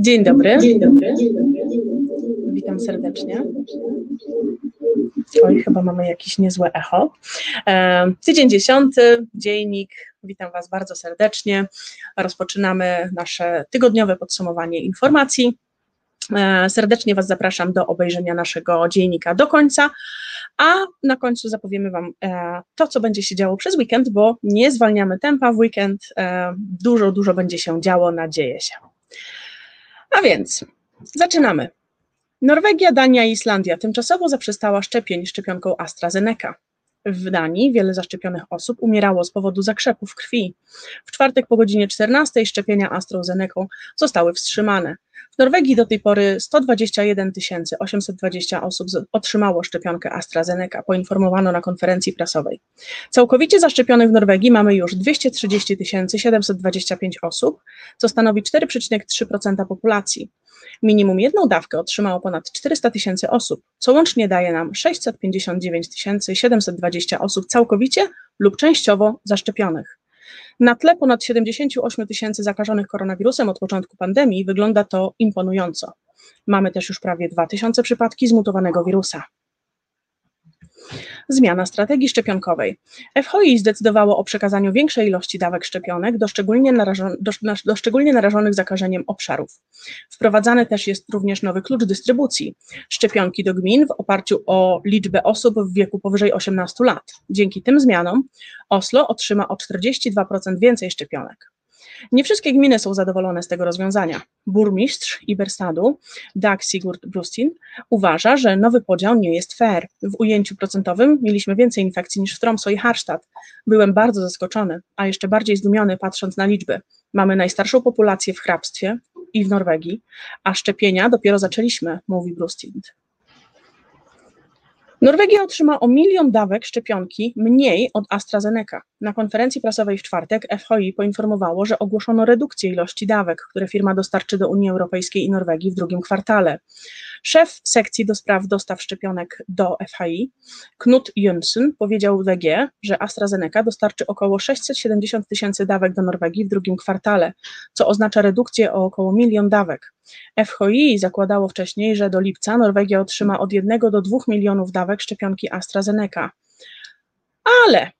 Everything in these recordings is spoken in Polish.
Dzień dobry. Dzień dobry. Witam serdecznie. Oj, chyba mamy jakieś niezłe echo. E, tydzień dziesiąty, dziennik. Witam Was bardzo serdecznie. Rozpoczynamy nasze tygodniowe podsumowanie informacji. E, serdecznie Was zapraszam do obejrzenia naszego dziennika do końca, a na końcu zapowiemy Wam e, to, co będzie się działo przez weekend, bo nie zwalniamy tempa w weekend. Dużo, dużo będzie się działo, nadzieję się. A więc zaczynamy. Norwegia, Dania i Islandia tymczasowo zaprzestała szczepień szczepionką AstraZeneca. W Danii wiele zaszczepionych osób umierało z powodu zakrzepów krwi. W czwartek po godzinie 14 szczepienia AstraZeneca zostały wstrzymane. W Norwegii do tej pory 121 820 osób otrzymało szczepionkę AstraZeneca, poinformowano na konferencji prasowej. Całkowicie zaszczepionych w Norwegii mamy już 230 725 osób, co stanowi 4,3% populacji. Minimum jedną dawkę otrzymało ponad 400 tysięcy osób, co łącznie daje nam 659 720 osób całkowicie lub częściowo zaszczepionych. Na tle ponad 78 tysięcy zakażonych koronawirusem od początku pandemii wygląda to imponująco. Mamy też już prawie 2000 przypadki zmutowanego wirusa. Zmiana strategii szczepionkowej. FHI zdecydowało o przekazaniu większej ilości dawek szczepionek do szczególnie, narażon, do, do szczególnie narażonych zakażeniem obszarów. Wprowadzany też jest również nowy klucz dystrybucji szczepionki do gmin w oparciu o liczbę osób w wieku powyżej 18 lat. Dzięki tym zmianom Oslo otrzyma o 42% więcej szczepionek. Nie wszystkie gminy są zadowolone z tego rozwiązania. Burmistrz Iberstadu, Dag Sigurd Brustin, uważa, że nowy podział nie jest fair. W ujęciu procentowym mieliśmy więcej infekcji niż w Tromsø i Harstad. Byłem bardzo zaskoczony, a jeszcze bardziej zdumiony patrząc na liczby. Mamy najstarszą populację w hrabstwie i w Norwegii, a szczepienia dopiero zaczęliśmy, mówi Brustind. Norwegia otrzyma o milion dawek szczepionki mniej od AstraZeneca. Na konferencji prasowej w czwartek FHI poinformowało, że ogłoszono redukcję ilości dawek, które firma dostarczy do Unii Europejskiej i Norwegii w drugim kwartale. Szef sekcji do spraw dostaw szczepionek do FHI, Knut Jönsson, powiedział WG, że AstraZeneca dostarczy około 670 tysięcy dawek do Norwegii w drugim kwartale, co oznacza redukcję o około milion dawek. FHI zakładało wcześniej, że do lipca Norwegia otrzyma od 1 do 2 milionów dawek szczepionki AstraZeneca. Ale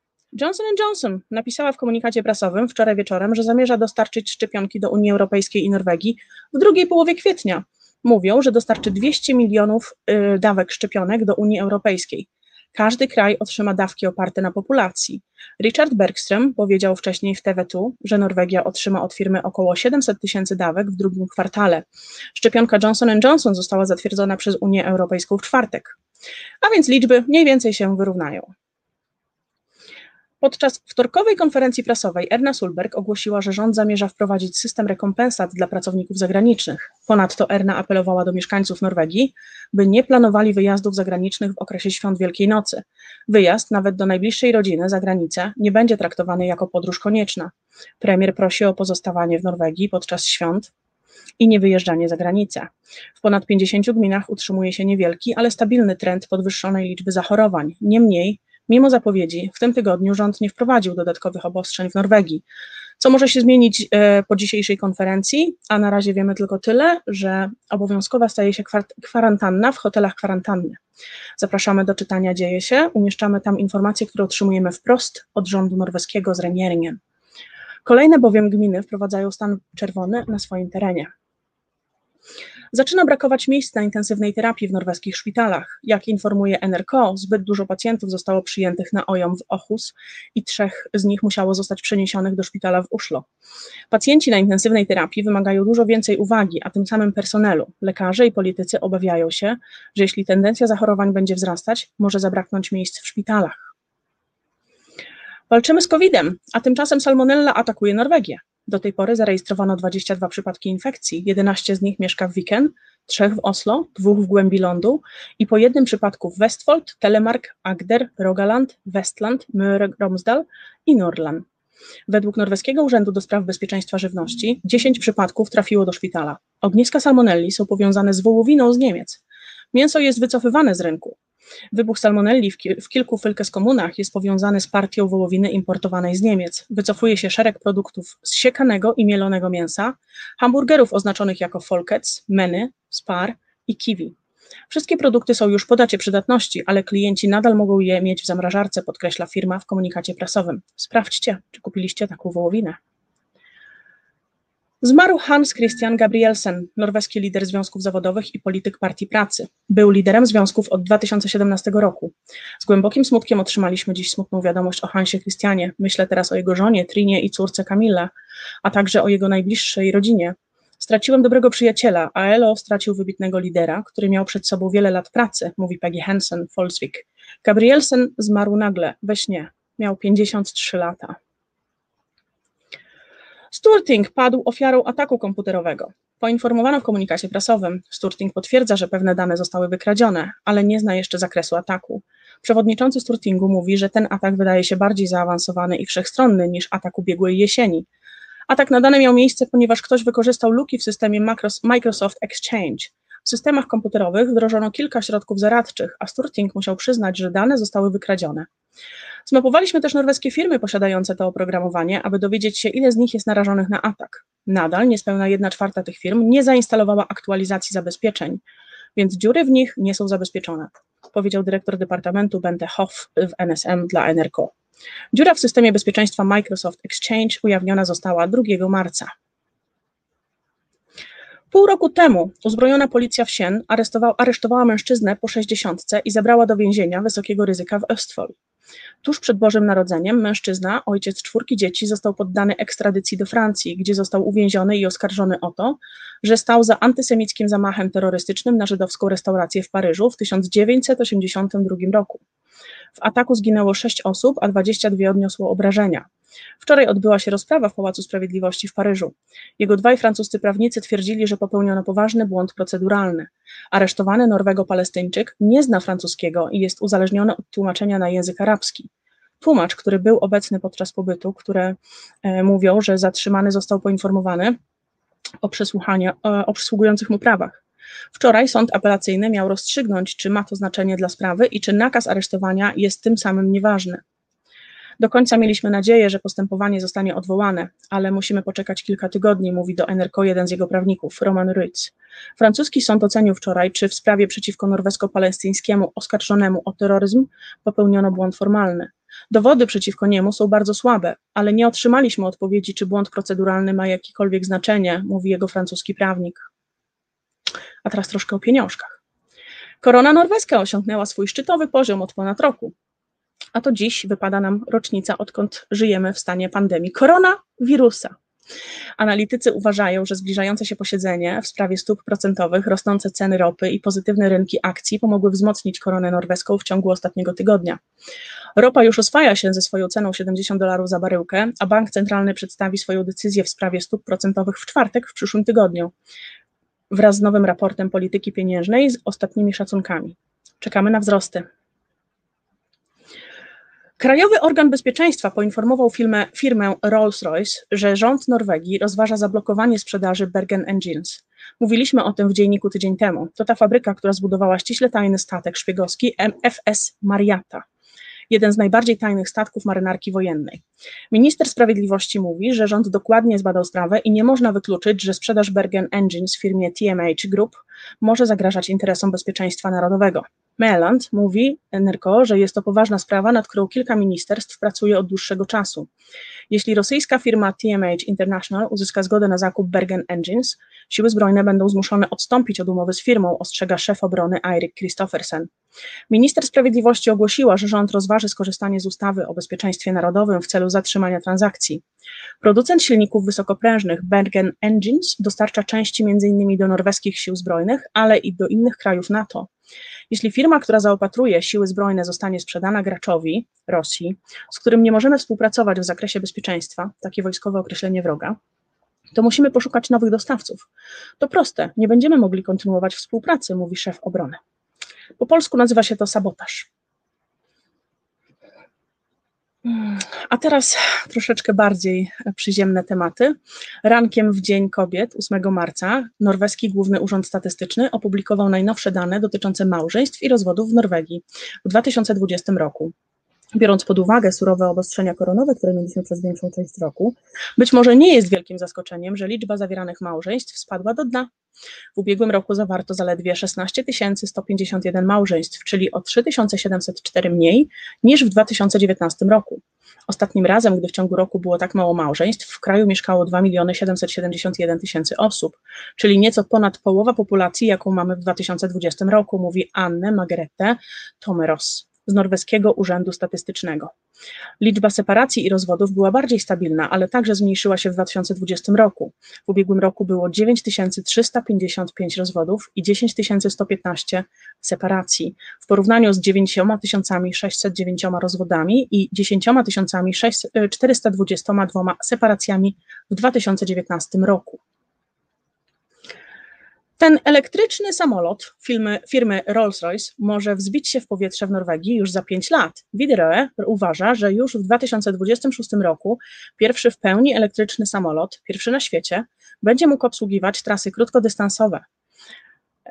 Johnson Johnson napisała w komunikacie prasowym wczoraj wieczorem, że zamierza dostarczyć szczepionki do Unii Europejskiej i Norwegii w drugiej połowie kwietnia. Mówią, że dostarczy 200 milionów y, dawek szczepionek do Unii Europejskiej. Każdy kraj otrzyma dawki oparte na populacji. Richard Bergström powiedział wcześniej w TV2, że Norwegia otrzyma od firmy około 700 tysięcy dawek w drugim kwartale. Szczepionka Johnson Johnson została zatwierdzona przez Unię Europejską w czwartek. A więc liczby mniej więcej się wyrównają. Podczas wtorkowej konferencji prasowej Erna Sulberg ogłosiła, że rząd zamierza wprowadzić system rekompensat dla pracowników zagranicznych. Ponadto Erna apelowała do mieszkańców Norwegii, by nie planowali wyjazdów zagranicznych w okresie świąt Wielkiej Nocy. Wyjazd nawet do najbliższej rodziny za granicę nie będzie traktowany jako podróż konieczna. Premier prosi o pozostawanie w Norwegii podczas świąt i niewyjeżdżanie za granicę. W ponad 50 gminach utrzymuje się niewielki, ale stabilny trend podwyższonej liczby zachorowań. Niemniej Mimo zapowiedzi, w tym tygodniu rząd nie wprowadził dodatkowych obostrzeń w Norwegii. Co może się zmienić e, po dzisiejszej konferencji? A na razie wiemy tylko tyle, że obowiązkowa staje się kwarantanna w hotelach kwarantanny. Zapraszamy do czytania Dzieje się. Umieszczamy tam informacje, które otrzymujemy wprost od rządu norweskiego z Renieringen. Kolejne bowiem gminy wprowadzają stan czerwony na swoim terenie. Zaczyna brakować miejsc na intensywnej terapii w norweskich szpitalach. Jak informuje NRK, zbyt dużo pacjentów zostało przyjętych na OJOM w Ochus i trzech z nich musiało zostać przeniesionych do szpitala w Uszlo. Pacjenci na intensywnej terapii wymagają dużo więcej uwagi, a tym samym personelu. Lekarze i politycy obawiają się, że jeśli tendencja zachorowań będzie wzrastać, może zabraknąć miejsc w szpitalach. Walczymy z COVID-em, a tymczasem salmonella atakuje Norwegię. Do tej pory zarejestrowano 22 przypadki infekcji, 11 z nich mieszka w Viken, 3 w Oslo, 2 w głębi lądu i po jednym przypadku w Westfold, Telemark, Agder, Rogaland, Westland, Møre Romsdal i Norland. Według Norweskiego Urzędu do Spraw Bezpieczeństwa Żywności 10 przypadków trafiło do szpitala. Ogniska salmonelli są powiązane z wołowiną z Niemiec. Mięso jest wycofywane z rynku. Wybuch salmonelli w, ki w kilku Fylkes-komunach jest powiązany z partią wołowiny importowanej z Niemiec. Wycofuje się szereg produktów z siekanego i mielonego mięsa, hamburgerów oznaczonych jako Folkets, Meny, Spar i Kiwi. Wszystkie produkty są już po dacie przydatności, ale klienci nadal mogą je mieć w zamrażarce, podkreśla firma w komunikacie prasowym. Sprawdźcie, czy kupiliście taką wołowinę. Zmarł Hans Christian Gabrielsen, norweski lider związków zawodowych i polityk Partii Pracy. Był liderem związków od 2017 roku. Z głębokim smutkiem otrzymaliśmy dziś smutną wiadomość o Hansie Christianie. Myślę teraz o jego żonie, Trinie i córce Kamille, a także o jego najbliższej rodzinie. Straciłem dobrego przyjaciela, a Elo stracił wybitnego lidera, który miał przed sobą wiele lat pracy, mówi Peggy Hansen, Folsvik. Gabrielsen zmarł nagle, we śnie. Miał 53 lata. Sturting padł ofiarą ataku komputerowego. Poinformowano w komunikacie prasowym. Sturting potwierdza, że pewne dane zostały wykradzione, ale nie zna jeszcze zakresu ataku. Przewodniczący Sturtingu mówi, że ten atak wydaje się bardziej zaawansowany i wszechstronny niż atak ubiegłej jesieni. Atak na dane miał miejsce, ponieważ ktoś wykorzystał luki w systemie Microsoft Exchange. W systemach komputerowych wdrożono kilka środków zaradczych, a Sturting musiał przyznać, że dane zostały wykradzione. Zmapowaliśmy też norweskie firmy posiadające to oprogramowanie, aby dowiedzieć się, ile z nich jest narażonych na atak. Nadal niespełna 1 czwarta tych firm nie zainstalowała aktualizacji zabezpieczeń, więc dziury w nich nie są zabezpieczone, powiedział dyrektor Departamentu Bente Hoff w NSM dla NRK. Dziura w systemie bezpieczeństwa Microsoft Exchange ujawniona została 2 marca. Pół roku temu uzbrojona policja w Sien aresztowała mężczyznę po 60 i zabrała do więzienia wysokiego ryzyka w Östfold. Tuż przed Bożym Narodzeniem mężczyzna, ojciec czwórki dzieci, został poddany ekstradycji do Francji, gdzie został uwięziony i oskarżony o to, że stał za antysemickim zamachem terrorystycznym na żydowską restaurację w Paryżu w 1982 roku. W ataku zginęło 6 osób, a 22 odniosło obrażenia. Wczoraj odbyła się rozprawa w Pałacu Sprawiedliwości w Paryżu. Jego dwaj francuscy prawnicy twierdzili, że popełniono poważny błąd proceduralny. Aresztowany Norwego-Palestyńczyk nie zna francuskiego i jest uzależniony od tłumaczenia na język arabski. Tłumacz, który był obecny podczas pobytu, które e, mówią, że zatrzymany został poinformowany o, przesłuchaniu, o, o przysługujących mu prawach. Wczoraj sąd apelacyjny miał rozstrzygnąć, czy ma to znaczenie dla sprawy i czy nakaz aresztowania jest tym samym nieważny. Do końca mieliśmy nadzieję, że postępowanie zostanie odwołane, ale musimy poczekać kilka tygodni, mówi do NRK jeden z jego prawników, Roman Rytz. Francuski sąd ocenił wczoraj, czy w sprawie przeciwko norwesko-palestyńskiemu oskarżonemu o terroryzm popełniono błąd formalny. Dowody przeciwko niemu są bardzo słabe, ale nie otrzymaliśmy odpowiedzi, czy błąd proceduralny ma jakiekolwiek znaczenie, mówi jego francuski prawnik. A teraz troszkę o pieniążkach. Korona norweska osiągnęła swój szczytowy poziom od ponad roku. A to dziś wypada nam rocznica, odkąd żyjemy w stanie pandemii koronawirusa. Analitycy uważają, że zbliżające się posiedzenie w sprawie stóp procentowych, rosnące ceny ropy i pozytywne rynki akcji pomogły wzmocnić koronę norweską w ciągu ostatniego tygodnia. Ropa już oswaja się ze swoją ceną 70 dolarów za baryłkę, a bank centralny przedstawi swoją decyzję w sprawie stóp procentowych w czwartek w przyszłym tygodniu wraz z nowym raportem polityki pieniężnej z ostatnimi szacunkami. Czekamy na wzrosty. Krajowy Organ Bezpieczeństwa poinformował firmę, firmę Rolls-Royce, że rząd Norwegii rozważa zablokowanie sprzedaży Bergen Engines. Mówiliśmy o tym w dzienniku tydzień temu. To ta fabryka, która zbudowała ściśle tajny statek szpiegowski MFS Mariata jeden z najbardziej tajnych statków marynarki wojennej. Minister Sprawiedliwości mówi, że rząd dokładnie zbadał sprawę i nie można wykluczyć, że sprzedaż Bergen Engines firmie TMH Group może zagrażać interesom bezpieczeństwa narodowego. Meland mówi NRK, że jest to poważna sprawa, nad którą kilka ministerstw pracuje od dłuższego czasu. Jeśli rosyjska firma TMH International uzyska zgodę na zakup Bergen Engines, siły zbrojne będą zmuszone odstąpić od umowy z firmą, ostrzega szef obrony Eirik Christoffersen. Minister Sprawiedliwości ogłosiła, że rząd rozważy skorzystanie z ustawy o bezpieczeństwie narodowym w celu zatrzymania transakcji. Producent silników wysokoprężnych Bergen Engines dostarcza części m.in. do norweskich sił zbrojnych, ale i do innych krajów NATO. Jeśli firma, która zaopatruje siły zbrojne, zostanie sprzedana graczowi, Rosji, z którym nie możemy współpracować w zakresie bezpieczeństwa, takie wojskowe określenie wroga, to musimy poszukać nowych dostawców. To proste, nie będziemy mogli kontynuować współpracy, mówi szef obrony. Po polsku nazywa się to sabotaż. A teraz troszeczkę bardziej przyziemne tematy. Rankiem w Dzień Kobiet 8 marca Norweski Główny Urząd Statystyczny opublikował najnowsze dane dotyczące małżeństw i rozwodów w Norwegii w 2020 roku biorąc pod uwagę surowe obostrzenia koronowe, które mieliśmy przez większą część roku, być może nie jest wielkim zaskoczeniem, że liczba zawieranych małżeństw spadła do dna. W ubiegłym roku zawarto zaledwie 16 151 małżeństw, czyli o 3704 mniej niż w 2019 roku. Ostatnim razem, gdy w ciągu roku było tak mało małżeństw, w kraju mieszkało 2 771 tysięcy osób, czyli nieco ponad połowa populacji, jaką mamy w 2020 roku, mówi Anne Margrethe Tomeros z Norweskiego Urzędu Statystycznego. Liczba separacji i rozwodów była bardziej stabilna, ale także zmniejszyła się w 2020 roku. W ubiegłym roku było 9355 rozwodów i 10115 separacji, w porównaniu z 9609 rozwodami i 10 422 separacjami w 2019 roku. Ten elektryczny samolot firmy, firmy Rolls-Royce może wzbić się w powietrze w Norwegii już za 5 lat. Widerøe uważa, że już w 2026 roku pierwszy w pełni elektryczny samolot, pierwszy na świecie, będzie mógł obsługiwać trasy krótkodystansowe.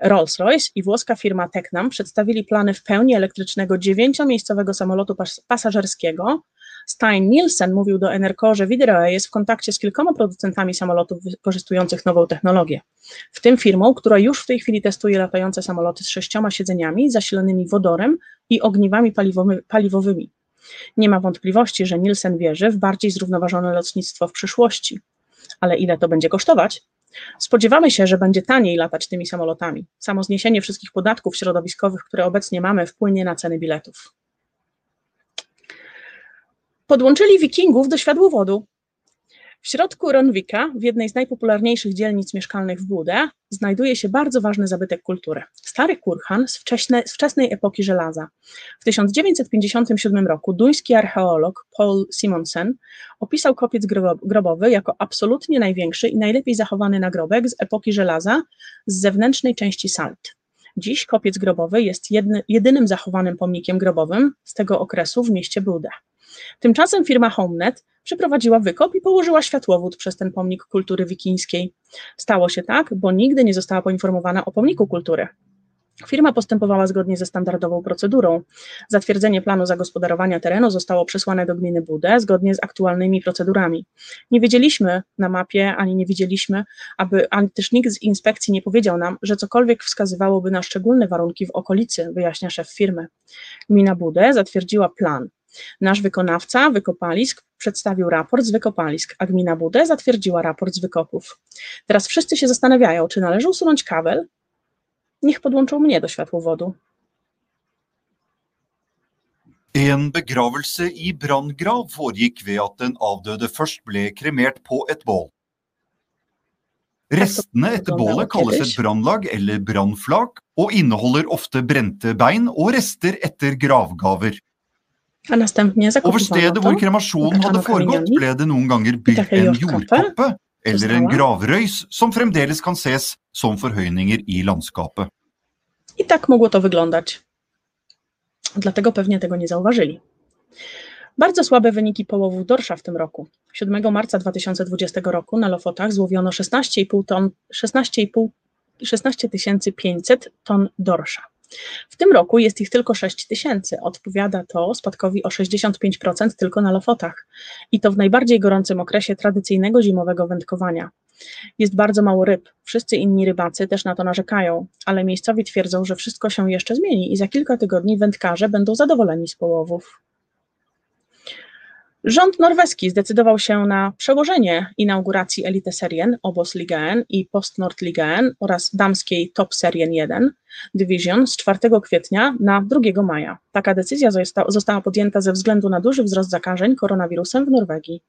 Rolls-Royce i włoska firma Tecnam przedstawili plany w pełni elektrycznego dziewięciomiejscowego samolotu pas pasażerskiego, Stein Nielsen mówił do Enerco, że Widerøe jest w kontakcie z kilkoma producentami samolotów wykorzystujących nową technologię, w tym firmą, która już w tej chwili testuje latające samoloty z sześcioma siedzeniami zasilanymi wodorem i ogniwami paliwowymi. Nie ma wątpliwości, że Nielsen wierzy w bardziej zrównoważone lotnictwo w przyszłości. Ale ile to będzie kosztować? Spodziewamy się, że będzie taniej latać tymi samolotami. Samo zniesienie wszystkich podatków środowiskowych, które obecnie mamy, wpłynie na ceny biletów. Podłączyli wikingów do światłowodu. W środku Ronwika, w jednej z najpopularniejszych dzielnic mieszkalnych w Budę, znajduje się bardzo ważny zabytek kultury. Stary kurhan z, z wczesnej epoki żelaza. W 1957 roku duński archeolog Paul Simonsen opisał kopiec grobowy jako absolutnie największy i najlepiej zachowany nagrobek z epoki żelaza z zewnętrznej części Salt. Dziś kopiec grobowy jest jedny, jedynym zachowanym pomnikiem grobowym z tego okresu w mieście Budę. Tymczasem firma HomeNet przeprowadziła wykop i położyła światłowód przez ten pomnik kultury wikińskiej. Stało się tak, bo nigdy nie została poinformowana o pomniku kultury. Firma postępowała zgodnie ze standardową procedurą. Zatwierdzenie planu zagospodarowania terenu zostało przesłane do gminy Budę zgodnie z aktualnymi procedurami. Nie wiedzieliśmy na mapie, ani nie widzieliśmy, aby ani też nikt z inspekcji nie powiedział nam, że cokolwiek wskazywałoby na szczególne warunki w okolicy, wyjaśnia szef firmy. Gmina Budę zatwierdziła plan. Nasz wykonawca wykopalisk przedstawił raport z wykopalisk, a gmina Budę zatwierdziła raport z wykopów. Teraz wszyscy się zastanawiają, czy należy usunąć kabel? Niech podłączą mnie do światłowodu. En begravelse i branngrav foregikk ved at den avdøde først ble kremert på et bål. Restene etter bålet kalles et brannlag eller brannflak, og inneholder ofte brente bein og rester etter gravgaver. A następnie Over stedet hvor kremasjonen hadde foregått, ble det noen ganger bygd en jordkappe eller en gravrøys, som fremdeles kan ses som forhøyninger i landskapet. I tak mogło to wyglądać. Dlatego pewnie tego nie zauważyli. Bardzo słabe wyniki połowów dorsza w tym roku. 7 marca 2020 roku na Lofotach złowiono 16,5 ton, 16,5 16 500 ton dorsza. W tym roku jest ich tylko 6 tysięcy. Odpowiada to spadkowi o 65% tylko na Lofotach. I to w najbardziej gorącym okresie tradycyjnego zimowego wędkowania. Jest bardzo mało ryb. Wszyscy inni rybacy też na to narzekają, ale miejscowi twierdzą, że wszystko się jeszcze zmieni i za kilka tygodni wędkarze będą zadowoleni z połowów. Rząd norweski zdecydował się na przełożenie inauguracji Elite Serien, Obos Ligaen i Post Nord Ligaen oraz damskiej Top Serien 1 Division z 4 kwietnia na 2 maja. Taka decyzja została podjęta ze względu na duży wzrost zakażeń koronawirusem w Norwegii.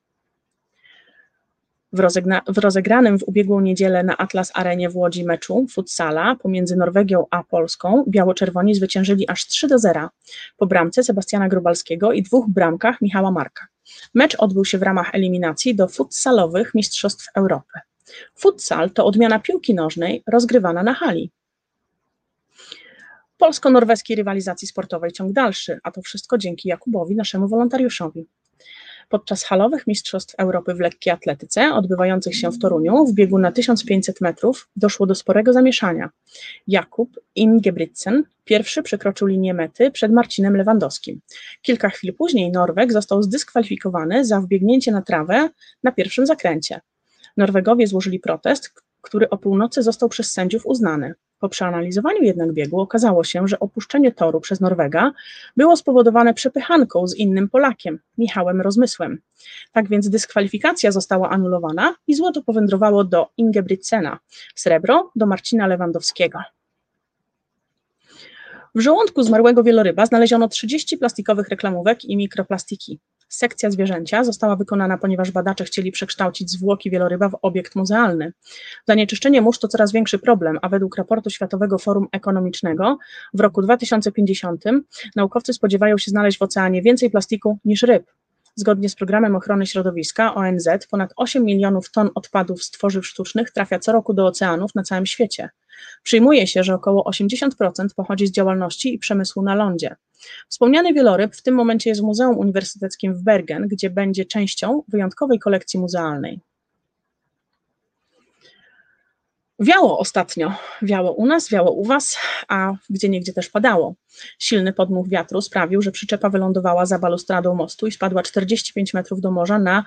W, w rozegranym w ubiegłą niedzielę na Atlas Arenie w Łodzi meczu futsala pomiędzy Norwegią a Polską biało-czerwoni zwyciężyli aż 3 do 0 po bramce Sebastiana Grubalskiego i dwóch bramkach Michała Marka. Mecz odbył się w ramach eliminacji do futsalowych Mistrzostw Europy. Futsal to odmiana piłki nożnej rozgrywana na hali. Polsko-norweskiej rywalizacji sportowej ciąg dalszy, a to wszystko dzięki Jakubowi, naszemu wolontariuszowi. Podczas halowych Mistrzostw Europy w lekkiej atletyce, odbywających się w Toruniu, w biegu na 1500 metrów, doszło do sporego zamieszania. Jakub Ingebrigtsen pierwszy przekroczył linię mety przed Marcinem Lewandowskim. Kilka chwil później Norweg został zdyskwalifikowany za wbiegnięcie na trawę na pierwszym zakręcie. Norwegowie złożyli protest, który o północy został przez sędziów uznany. Po przeanalizowaniu jednak biegu okazało się, że opuszczenie toru przez Norwega było spowodowane przepychanką z innym Polakiem, Michałem Rozmysłem. Tak więc dyskwalifikacja została anulowana i złoto powędrowało do Ingebrigtsena, srebro do Marcina Lewandowskiego. W żołądku zmarłego wieloryba znaleziono 30 plastikowych reklamówek i mikroplastiki. Sekcja zwierzęcia została wykonana, ponieważ badacze chcieli przekształcić zwłoki wieloryba w obiekt muzealny. Zanieczyszczenie mórz to coraz większy problem, a według raportu Światowego Forum Ekonomicznego w roku 2050 naukowcy spodziewają się znaleźć w oceanie więcej plastiku niż ryb. Zgodnie z programem ochrony środowiska ONZ, ponad 8 milionów ton odpadów z tworzyw sztucznych trafia co roku do oceanów na całym świecie. Przyjmuje się, że około 80% pochodzi z działalności i przemysłu na lądzie. Wspomniany wieloryb w tym momencie jest w Muzeum Uniwersyteckim w Bergen, gdzie będzie częścią wyjątkowej kolekcji muzealnej. Wiało ostatnio, wiało u nas, wiało u was, a gdzie niegdzie też padało. Silny podmuch wiatru sprawił, że przyczepa wylądowała za balustradą mostu i spadła 45 metrów do morza na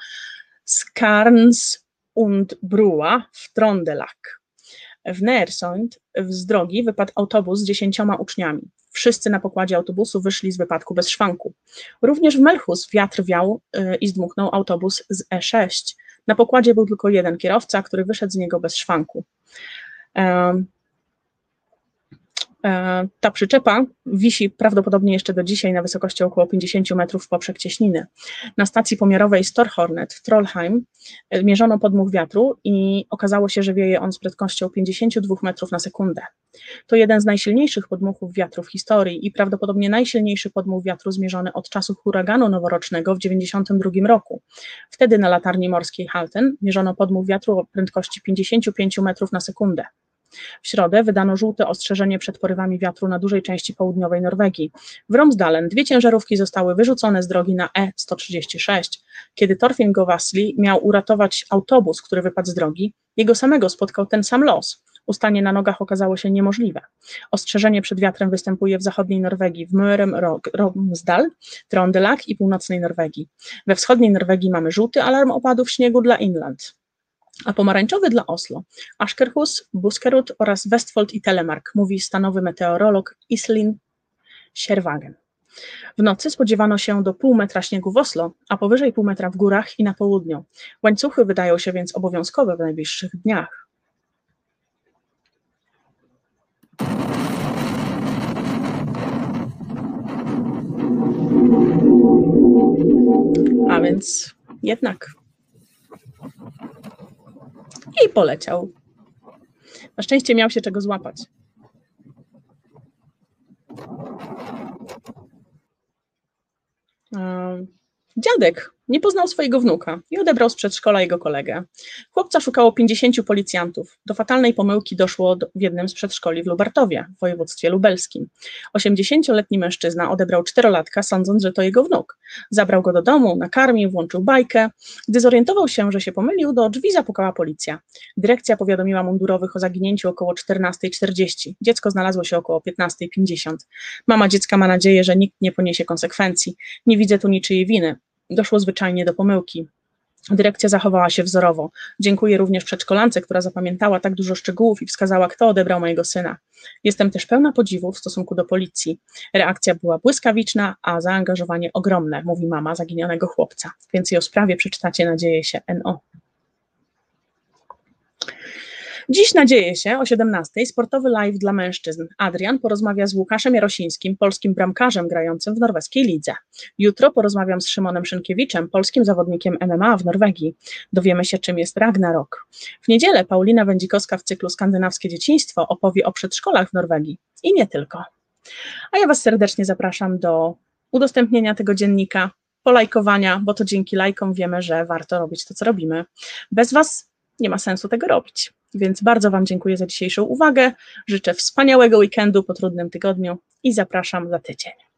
Skarns und Brua w Trondelak. W Neersond z drogi wypadł autobus z dziesięcioma uczniami. Wszyscy na pokładzie autobusu wyszli z wypadku bez szwanku. Również w Melchus wiatr wiał y, i zdmuchnął autobus z E6. Na pokładzie był tylko jeden kierowca, który wyszedł z niego bez szwanku. E, ta przyczepa wisi prawdopodobnie jeszcze do dzisiaj na wysokości około 50 metrów w poprzek cieśniny. Na stacji pomiarowej Storhornet w Trollheim e, mierzono podmuch wiatru i okazało się, że wieje on z prędkością 52 metrów na sekundę. To jeden z najsilniejszych podmuchów wiatru w historii i prawdopodobnie najsilniejszy podmuch wiatru zmierzony od czasu huraganu noworocznego w 1992 roku. Wtedy na latarni morskiej Halten mierzono podmuch wiatru o prędkości 55 metrów na sekundę. W środę wydano żółte ostrzeżenie przed porywami wiatru na dużej części południowej Norwegii. W Romsdalen dwie ciężarówki zostały wyrzucone z drogi na E136. Kiedy Torfin Govasli miał uratować autobus, który wypadł z drogi, jego samego spotkał ten sam los. Ustanie na nogach okazało się niemożliwe. Ostrzeżenie przed wiatrem występuje w zachodniej Norwegii, w Mörem Romsdal, Trondelag i północnej Norwegii. We wschodniej Norwegii mamy żółty alarm opadów śniegu dla Inland a pomarańczowy dla Oslo. Askerhus, Buskerud oraz Westfold i Telemark, mówi stanowy meteorolog Islin Sierwagen. W nocy spodziewano się do pół metra śniegu w Oslo, a powyżej pół metra w górach i na południu. Łańcuchy wydają się więc obowiązkowe w najbliższych dniach. A więc jednak i poleciał. Na szczęście miał się czego złapać. Dziadek nie poznał swojego wnuka i odebrał z przedszkola jego kolegę. Chłopca szukało 50 policjantów. Do fatalnej pomyłki doszło w jednym z przedszkoli w Lubartowie, w województwie lubelskim. 80-letni mężczyzna odebrał czterolatka, sądząc, że to jego wnuk. Zabrał go do domu, nakarmił, włączył bajkę. Gdy zorientował się, że się pomylił, do drzwi zapukała policja. Dyrekcja powiadomiła mundurowych o zaginięciu około 14.40. Dziecko znalazło się około 15.50. Mama dziecka ma nadzieję, że nikt nie poniesie konsekwencji. Nie widzę tu niczyjej winy doszło zwyczajnie do pomyłki. Dyrekcja zachowała się wzorowo. Dziękuję również przedszkolance, która zapamiętała tak dużo szczegółów i wskazała, kto odebrał mojego syna. Jestem też pełna podziwu w stosunku do policji. Reakcja była błyskawiczna, a zaangażowanie ogromne, mówi mama zaginionego chłopca. Więcej o sprawie przeczytacie, nadzieję się, NO. Dziś nadzieje się o 17 sportowy live dla mężczyzn. Adrian porozmawia z Łukaszem Jarosińskim, polskim bramkarzem grającym w norweskiej lidze. Jutro porozmawiam z Szymonem Szynkiewiczem, polskim zawodnikiem MMA w Norwegii. Dowiemy się, czym jest Ragnarok. W niedzielę Paulina Wędzikowska w cyklu Skandynawskie Dzieciństwo opowie o przedszkolach w Norwegii. I nie tylko. A ja Was serdecznie zapraszam do udostępnienia tego dziennika, polajkowania, bo to dzięki lajkom wiemy, że warto robić to, co robimy. Bez Was nie ma sensu tego robić. Więc bardzo Wam dziękuję za dzisiejszą uwagę. Życzę wspaniałego weekendu po trudnym tygodniu i zapraszam za tydzień.